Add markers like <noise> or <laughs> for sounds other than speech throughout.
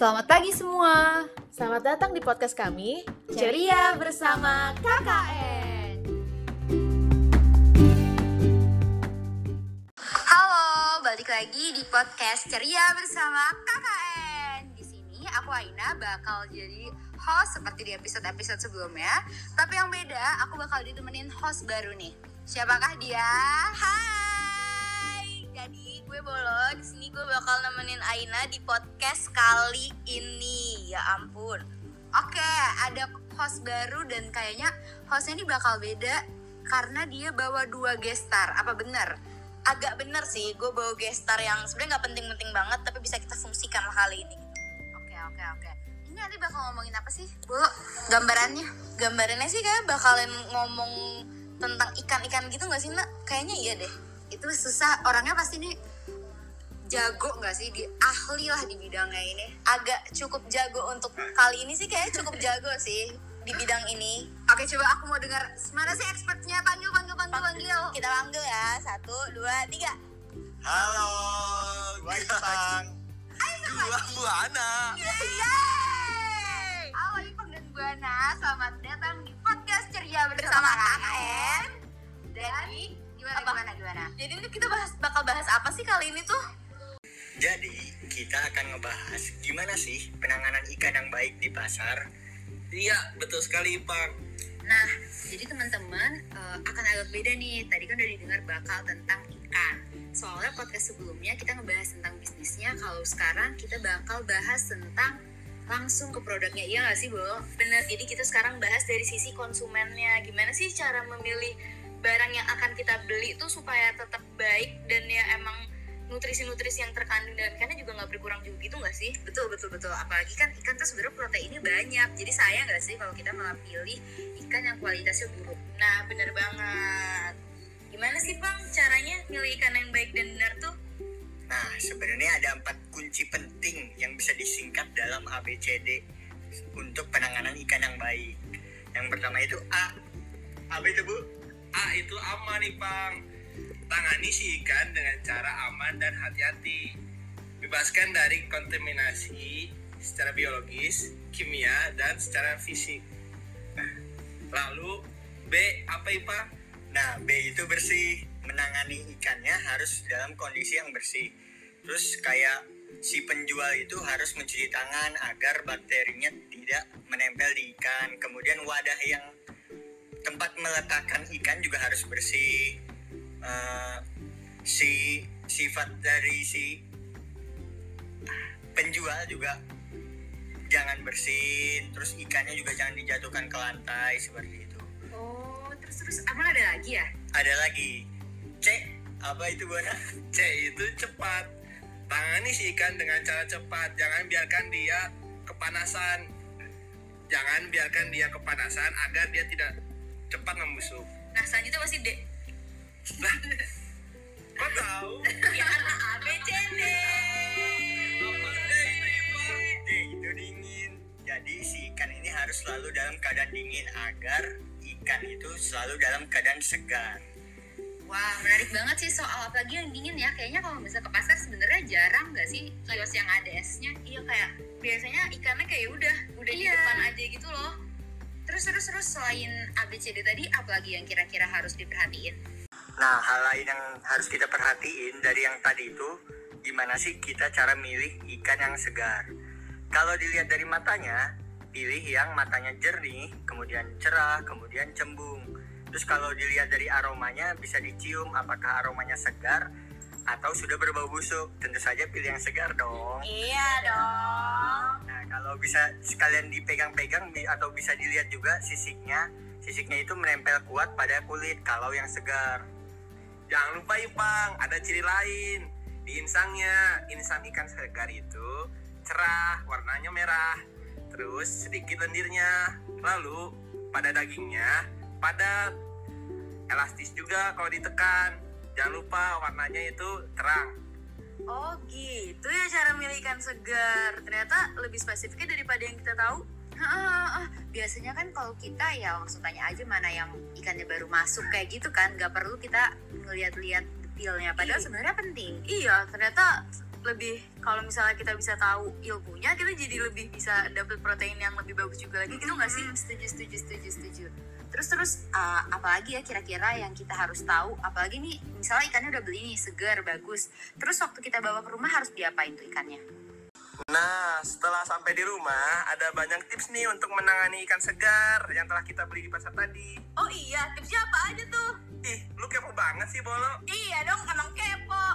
Selamat pagi semua. Selamat datang di podcast kami Ceria bersama KKN. Halo, balik lagi di podcast Ceria bersama KKN. Di sini aku Aina bakal jadi host seperti di episode-episode sebelumnya. Tapi yang beda, aku bakal ditemenin host baru nih. Siapakah dia? Hai. Gue Bolo di sini gue bakal nemenin Aina di podcast kali ini. Ya ampun. Oke, ada host baru dan kayaknya hostnya ini bakal beda karena dia bawa dua gestar. Apa benar? Agak bener sih, gue bawa gestar yang sebenarnya nggak penting-penting banget, tapi bisa kita fungsikan lah kali ini. Oke, oke, oke. Ini nanti bakal ngomongin apa sih, Bu? Gambarannya? Gambarannya sih kayak bakalan ngomong tentang ikan-ikan gitu nggak sih, Nak? Kayaknya iya deh. Itu susah, orangnya pasti nih jago nggak sih? Di ahli lah di bidangnya ini. Agak cukup jago untuk kali ini sih kayaknya cukup jago sih di bidang ini. Oke coba aku mau dengar. Mana sih expertnya panggil panggil panggil panggil. kita panggil ya. Satu dua tiga. Halo, gue Ipang. Dua Buana. Yeay! Halo Ipang dan Buana, selamat datang di jadi ini kita bahas bakal bahas apa sih kali ini tuh Jadi kita akan ngebahas gimana sih penanganan ikan yang baik di pasar. Iya, betul sekali, Pak. Nah, jadi teman-teman eh, akan agak beda nih. Tadi kan udah didengar bakal tentang ikan. Soalnya podcast sebelumnya kita ngebahas tentang bisnisnya. Kalau sekarang kita bakal bahas tentang langsung ke produknya. Iya nggak sih, Bo? Bener. Jadi kita sekarang bahas dari sisi konsumennya. Gimana sih cara memilih barang yang akan kita beli itu supaya tetap baik dan ya emang nutrisi-nutrisi yang terkandung dalam ikannya juga nggak berkurang juga gitu nggak sih? Betul betul betul. Apalagi kan ikan tuh sebenarnya proteinnya banyak. Jadi sayang nggak sih kalau kita malah pilih ikan yang kualitasnya buruk. Nah bener banget. Gimana sih bang caranya milih ikan yang baik dan benar tuh? Nah, sebenarnya ada empat kunci penting yang bisa disingkat dalam ABCD untuk penanganan ikan yang baik. Yang pertama itu A. Apa itu bu? A itu aman nih, Pang. Tangani si ikan dengan cara aman dan hati-hati. Bebaskan dari kontaminasi secara biologis, kimia, dan secara fisik. Lalu B apa Ipa? Nah, B itu bersih. Menangani ikannya harus dalam kondisi yang bersih. Terus kayak si penjual itu harus mencuci tangan agar bakterinya tidak menempel di ikan. Kemudian wadah yang tempat meletakkan ikan juga harus bersih. Eh, si sifat dari si penjual juga jangan bersin. Terus ikannya juga jangan dijatuhkan ke lantai seperti itu. Oh terus terus emang ada lagi ya? Ada lagi C apa itu Buana? <laughs> C itu cepat. Tangani si ikan dengan cara cepat. Jangan biarkan dia kepanasan. Jangan biarkan dia kepanasan agar dia tidak cepat membusuk. Nah selanjutnya pasti D. Nah, kok tahu? ya A B C D. Itu dingin. Jadi si ikan ini harus selalu dalam keadaan dingin agar ikan itu selalu dalam keadaan segar. Wah, menarik banget sih soal apalagi yang dingin ya. Kayaknya kalau misalnya ke pasar sebenarnya jarang nggak sih kios yang ada esnya? Iya kayak biasanya ikannya kayak udah Terus terus terus selain ABCD tadi apalagi yang kira-kira harus diperhatiin? Nah, hal lain yang harus kita perhatiin dari yang tadi itu, gimana sih kita cara milih ikan yang segar? Kalau dilihat dari matanya, pilih yang matanya jernih, kemudian cerah, kemudian cembung. Terus kalau dilihat dari aromanya, bisa dicium apakah aromanya segar atau sudah berbau busuk. Tentu saja pilih yang segar dong. Iya dong. Nah, kalau bisa sekalian dipegang-pegang atau bisa dilihat juga sisiknya, sisiknya itu menempel kuat pada kulit kalau yang segar. Jangan lupa Ipang, ada ciri lain. Di insangnya, insang ikan segar itu cerah, warnanya merah. Terus sedikit lendirnya. Lalu pada dagingnya padat. Elastis juga kalau ditekan. Jangan lupa warnanya itu terang. Oh gitu ya cara milih ikan segar. Ternyata lebih spesifiknya daripada yang kita tahu. Ah, ah, biasanya kan kalau kita ya langsung tanya aja mana yang ikannya baru masuk kayak gitu kan. Nggak perlu kita ngeliat-liat detailnya. Padahal Iya. sebenarnya penting. Iya ternyata lebih kalau misalnya kita bisa tahu ilmunya kita jadi lebih bisa dapet protein yang lebih bagus juga lagi. Gitu nggak sih? Setuju setuju setuju setuju terus terus uh, apalagi ya kira-kira yang kita harus tahu? Apalagi nih misalnya ikannya udah beli nih segar bagus. Terus waktu kita bawa ke rumah harus diapain tuh ikannya? Nah, setelah sampai di rumah, ada banyak tips nih untuk menangani ikan segar yang telah kita beli di pasar tadi. oh iya tipsnya apa aja tuh? Ih, lu kepo banget sih, Bolo. iya dong emang kepo.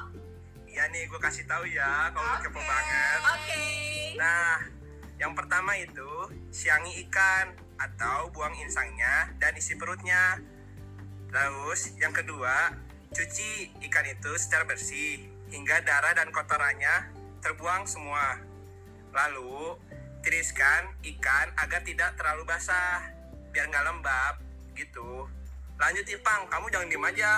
Iya nih, gue kasih tahu ya kalau lu kepo banget. oke. Nah, yang pertama itu siangi ikan atau buang insangnya dan isi perutnya. Terus yang kedua, cuci ikan itu secara bersih hingga darah dan kotorannya terbuang semua. Lalu tiriskan ikan agar tidak terlalu basah biar nggak lembab gitu. Lanjut Ipang, kamu jangan diem aja.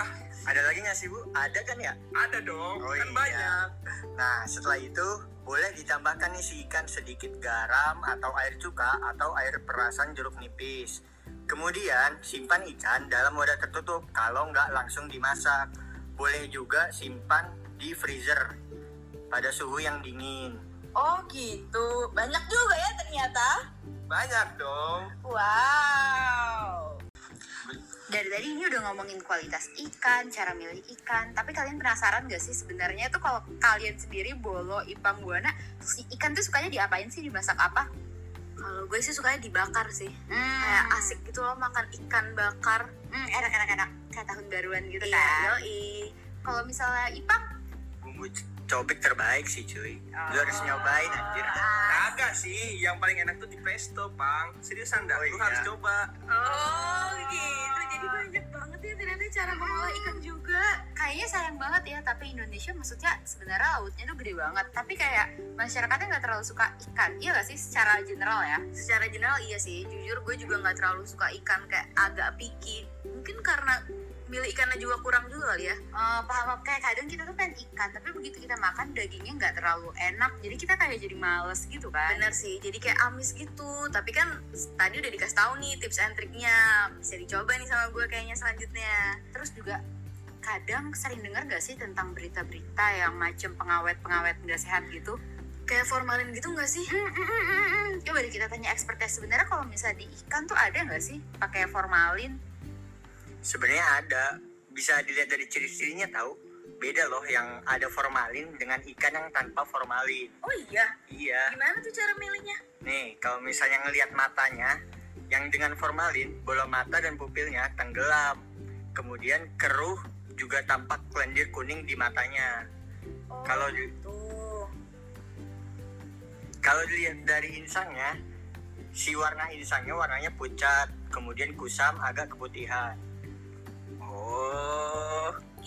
Ada lagi nggak sih bu? Ada kan ya? Ada dong, Oh, kan iya. banyak. Nah, setelah itu boleh ditambahkan nih ikan sedikit garam atau air cuka atau air perasan jeruk nipis. Kemudian simpan ikan dalam wadah tertutup kalau nggak langsung dimasak. Boleh juga simpan di freezer pada suhu yang dingin. oh gitu banyak juga ya ternyata Banyak dong. wow dari tadi ini udah ngomongin kualitas ikan, cara milih ikan. Tapi kalian penasaran gak sih sebenarnya tuh kalau kalian sendiri bolo, ipang, buana, si ikan tuh sukanya diapain sih, dimasak apa? kalau gue sih sukanya dibakar sih. Hmm, kayak asik gitu loh makan ikan bakar. Hmm, enak enak enak kayak tahun baruan gitu iya kan. yoi. Kalau misalnya ipang, Bumbu cobek terbaik sih cuy. Lu harus nyobain anjir. Kagak sih, yang paling enak tuh di pesto, Pang. Seriusan dah, Oh, lu iya. harus coba. oh gitu jadi banyak banget ya ternyata cara mengolah ikan juga kayaknya sayang banget ya. Tapi Indonesia maksudnya sebenarnya lautnya tuh gede banget. Tapi kayak masyarakatnya nggak terlalu suka ikan. Iya gak sih secara general ya? secara general iya sih jujur gue juga nggak terlalu suka ikan kayak agak picky mungkin karena milih ikannya juga kurang juga kali ya? Eh, paham kayak kadang kita tuh pengen ikan tapi begitu kita makan dagingnya nggak terlalu enak. Jadi kita kayak jadi males gitu kan. Bener sih jadi kayak amis gitu. Tapi kan tadi udah dikasih tahu nih tips and triknya. Bisa dicoba nih sama gue kayaknya selanjutnya. Terus juga kadang sering dengar gak sih tentang berita-berita yang macam pengawet-pengawet nggak sehat gitu? Kayak formalin gitu nggak sih? Hmm, hmm. coba deh kita tanya expertnya. Sebenarnya kalau misalnya di ikan tuh ada nggak sih pakai formalin Sebenarnya ada. Bisa dilihat dari ciri-cirinya tahu. Beda loh yang ada formalin dengan ikan yang tanpa formalin. oh iya Iya. gimana tuh cara milihnya Nih, kalau misalnya ngelihat matanya, yang dengan formalin, bola mata dan pupilnya tenggelam. Kemudian keruh juga tampak lendir kuning di matanya. oh, Kalau tuh Kalau dilihat dari insangnya, si warna insangnya warnanya pucat, kemudian kusam agak keputihan.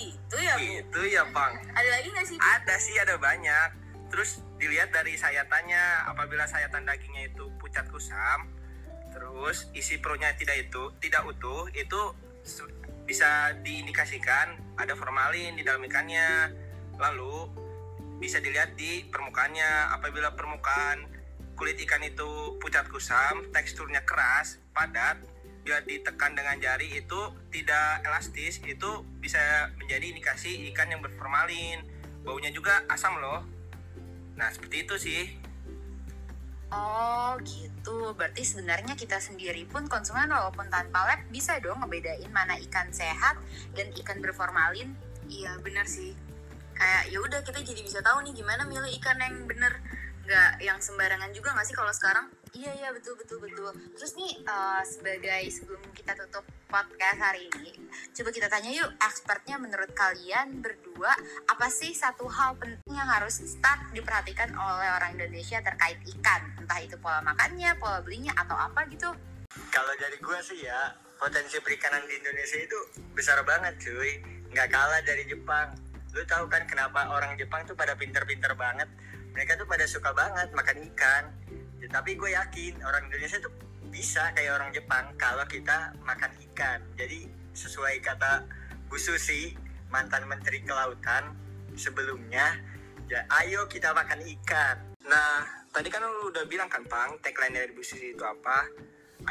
Gitu ya bu gitu ya, Pang. ada lagi nggak sih Ada sih, ada banyak. Terus dilihat dari sayatannya, apabila sayatan dagingnya itu pucat kusam, terus isi perutnya tidak itu tidak utuh, itu bisa diindikasikan ada formalin di dalam ikannya. Lalu bisa dilihat di permukaannya, apabila permukaan kulit ikan itu pucat kusam, teksturnya keras, padat, bila ditekan dengan jari itu tidak elastis, itu bisa menjadi indikasi ikan yang berformalin. Baunya juga asam loh. Nah, seperti itu sih. Oh gitu, berarti sebenarnya kita sendiri pun konsumen walaupun tanpa lab bisa dong ngebedain mana ikan sehat dan ikan berformalin. Iya benar sih. Kayak ya udah kita jadi bisa tahu nih gimana milih ikan yang bener nggak yang sembarangan juga nggak sih kalau sekarang? Iya iya betul betul betul. Terus nih eh, sebagai sebelum kita tutup podcast hari ini, coba kita tanya yuk expertnya menurut kalian berdua apa sih satu hal penting yang harus start diperhatikan oleh orang Indonesia terkait ikan, entah itu pola makannya, pola belinya atau apa gitu. Kalau dari gua sih ya, potensi perikanan di Indonesia itu besar banget cuy. Nggak kalah dari Jepang. Lu tahu kan kenapa orang Jepang tuh pada pinter-pinter banget. Mereka tuh pada suka banget makan ikan. Ya, tapi gue yakin orang Indonesia tuh bisa kayak orang Jepang kalau kita makan ikan. Jadi sesuai kata Bu Susi, mantan Menteri Kelautan sebelumnya, ya ayo kita makan ikan. Nah, tadi kan lu udah bilang kan, Pang, tagline dari Bu Susi itu apa?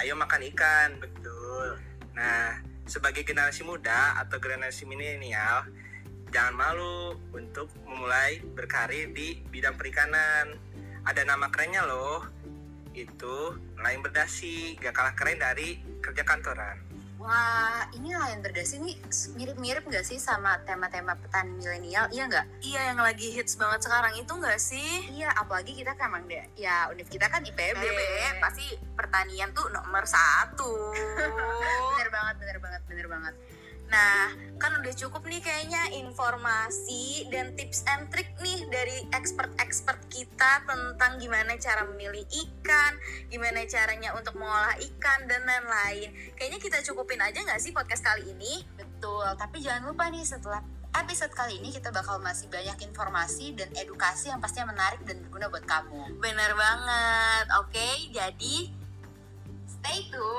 Ayo makan ikan. Betul. Nah, sebagai generasi muda atau generasi milenial, jangan malu untuk memulai berkarir di bidang perikanan. Ada nama kerennya loh. Itu nelayan berdasi, gak kalah keren dari kerja kantoran. Wah, ini layan berdasi nih mirip-mirip gak sih sama tema-tema petani milenial? Iya nggak? Iya yang lagi hits banget sekarang itu nggak sih? Iya, apalagi kita kan emang deh. Ya, univ kita kan IPB. IPB pasti pertanian tuh nomor satu. <laughs> bener banget, bener banget, bener banget. Nah, kan udah cukup nih kayaknya informasi dan tips and trick nih dari expert-expert kita tentang gimana cara memilih ikan, gimana caranya untuk mengolah ikan, dan lain-lain. Kayaknya kita cukupin aja nggak sih podcast kali ini? Betul, tapi jangan lupa nih setelah episode kali ini kita bakal masih banyak informasi dan edukasi yang pastinya menarik dan berguna buat kamu. Bener banget. Oke, jadi Stay tune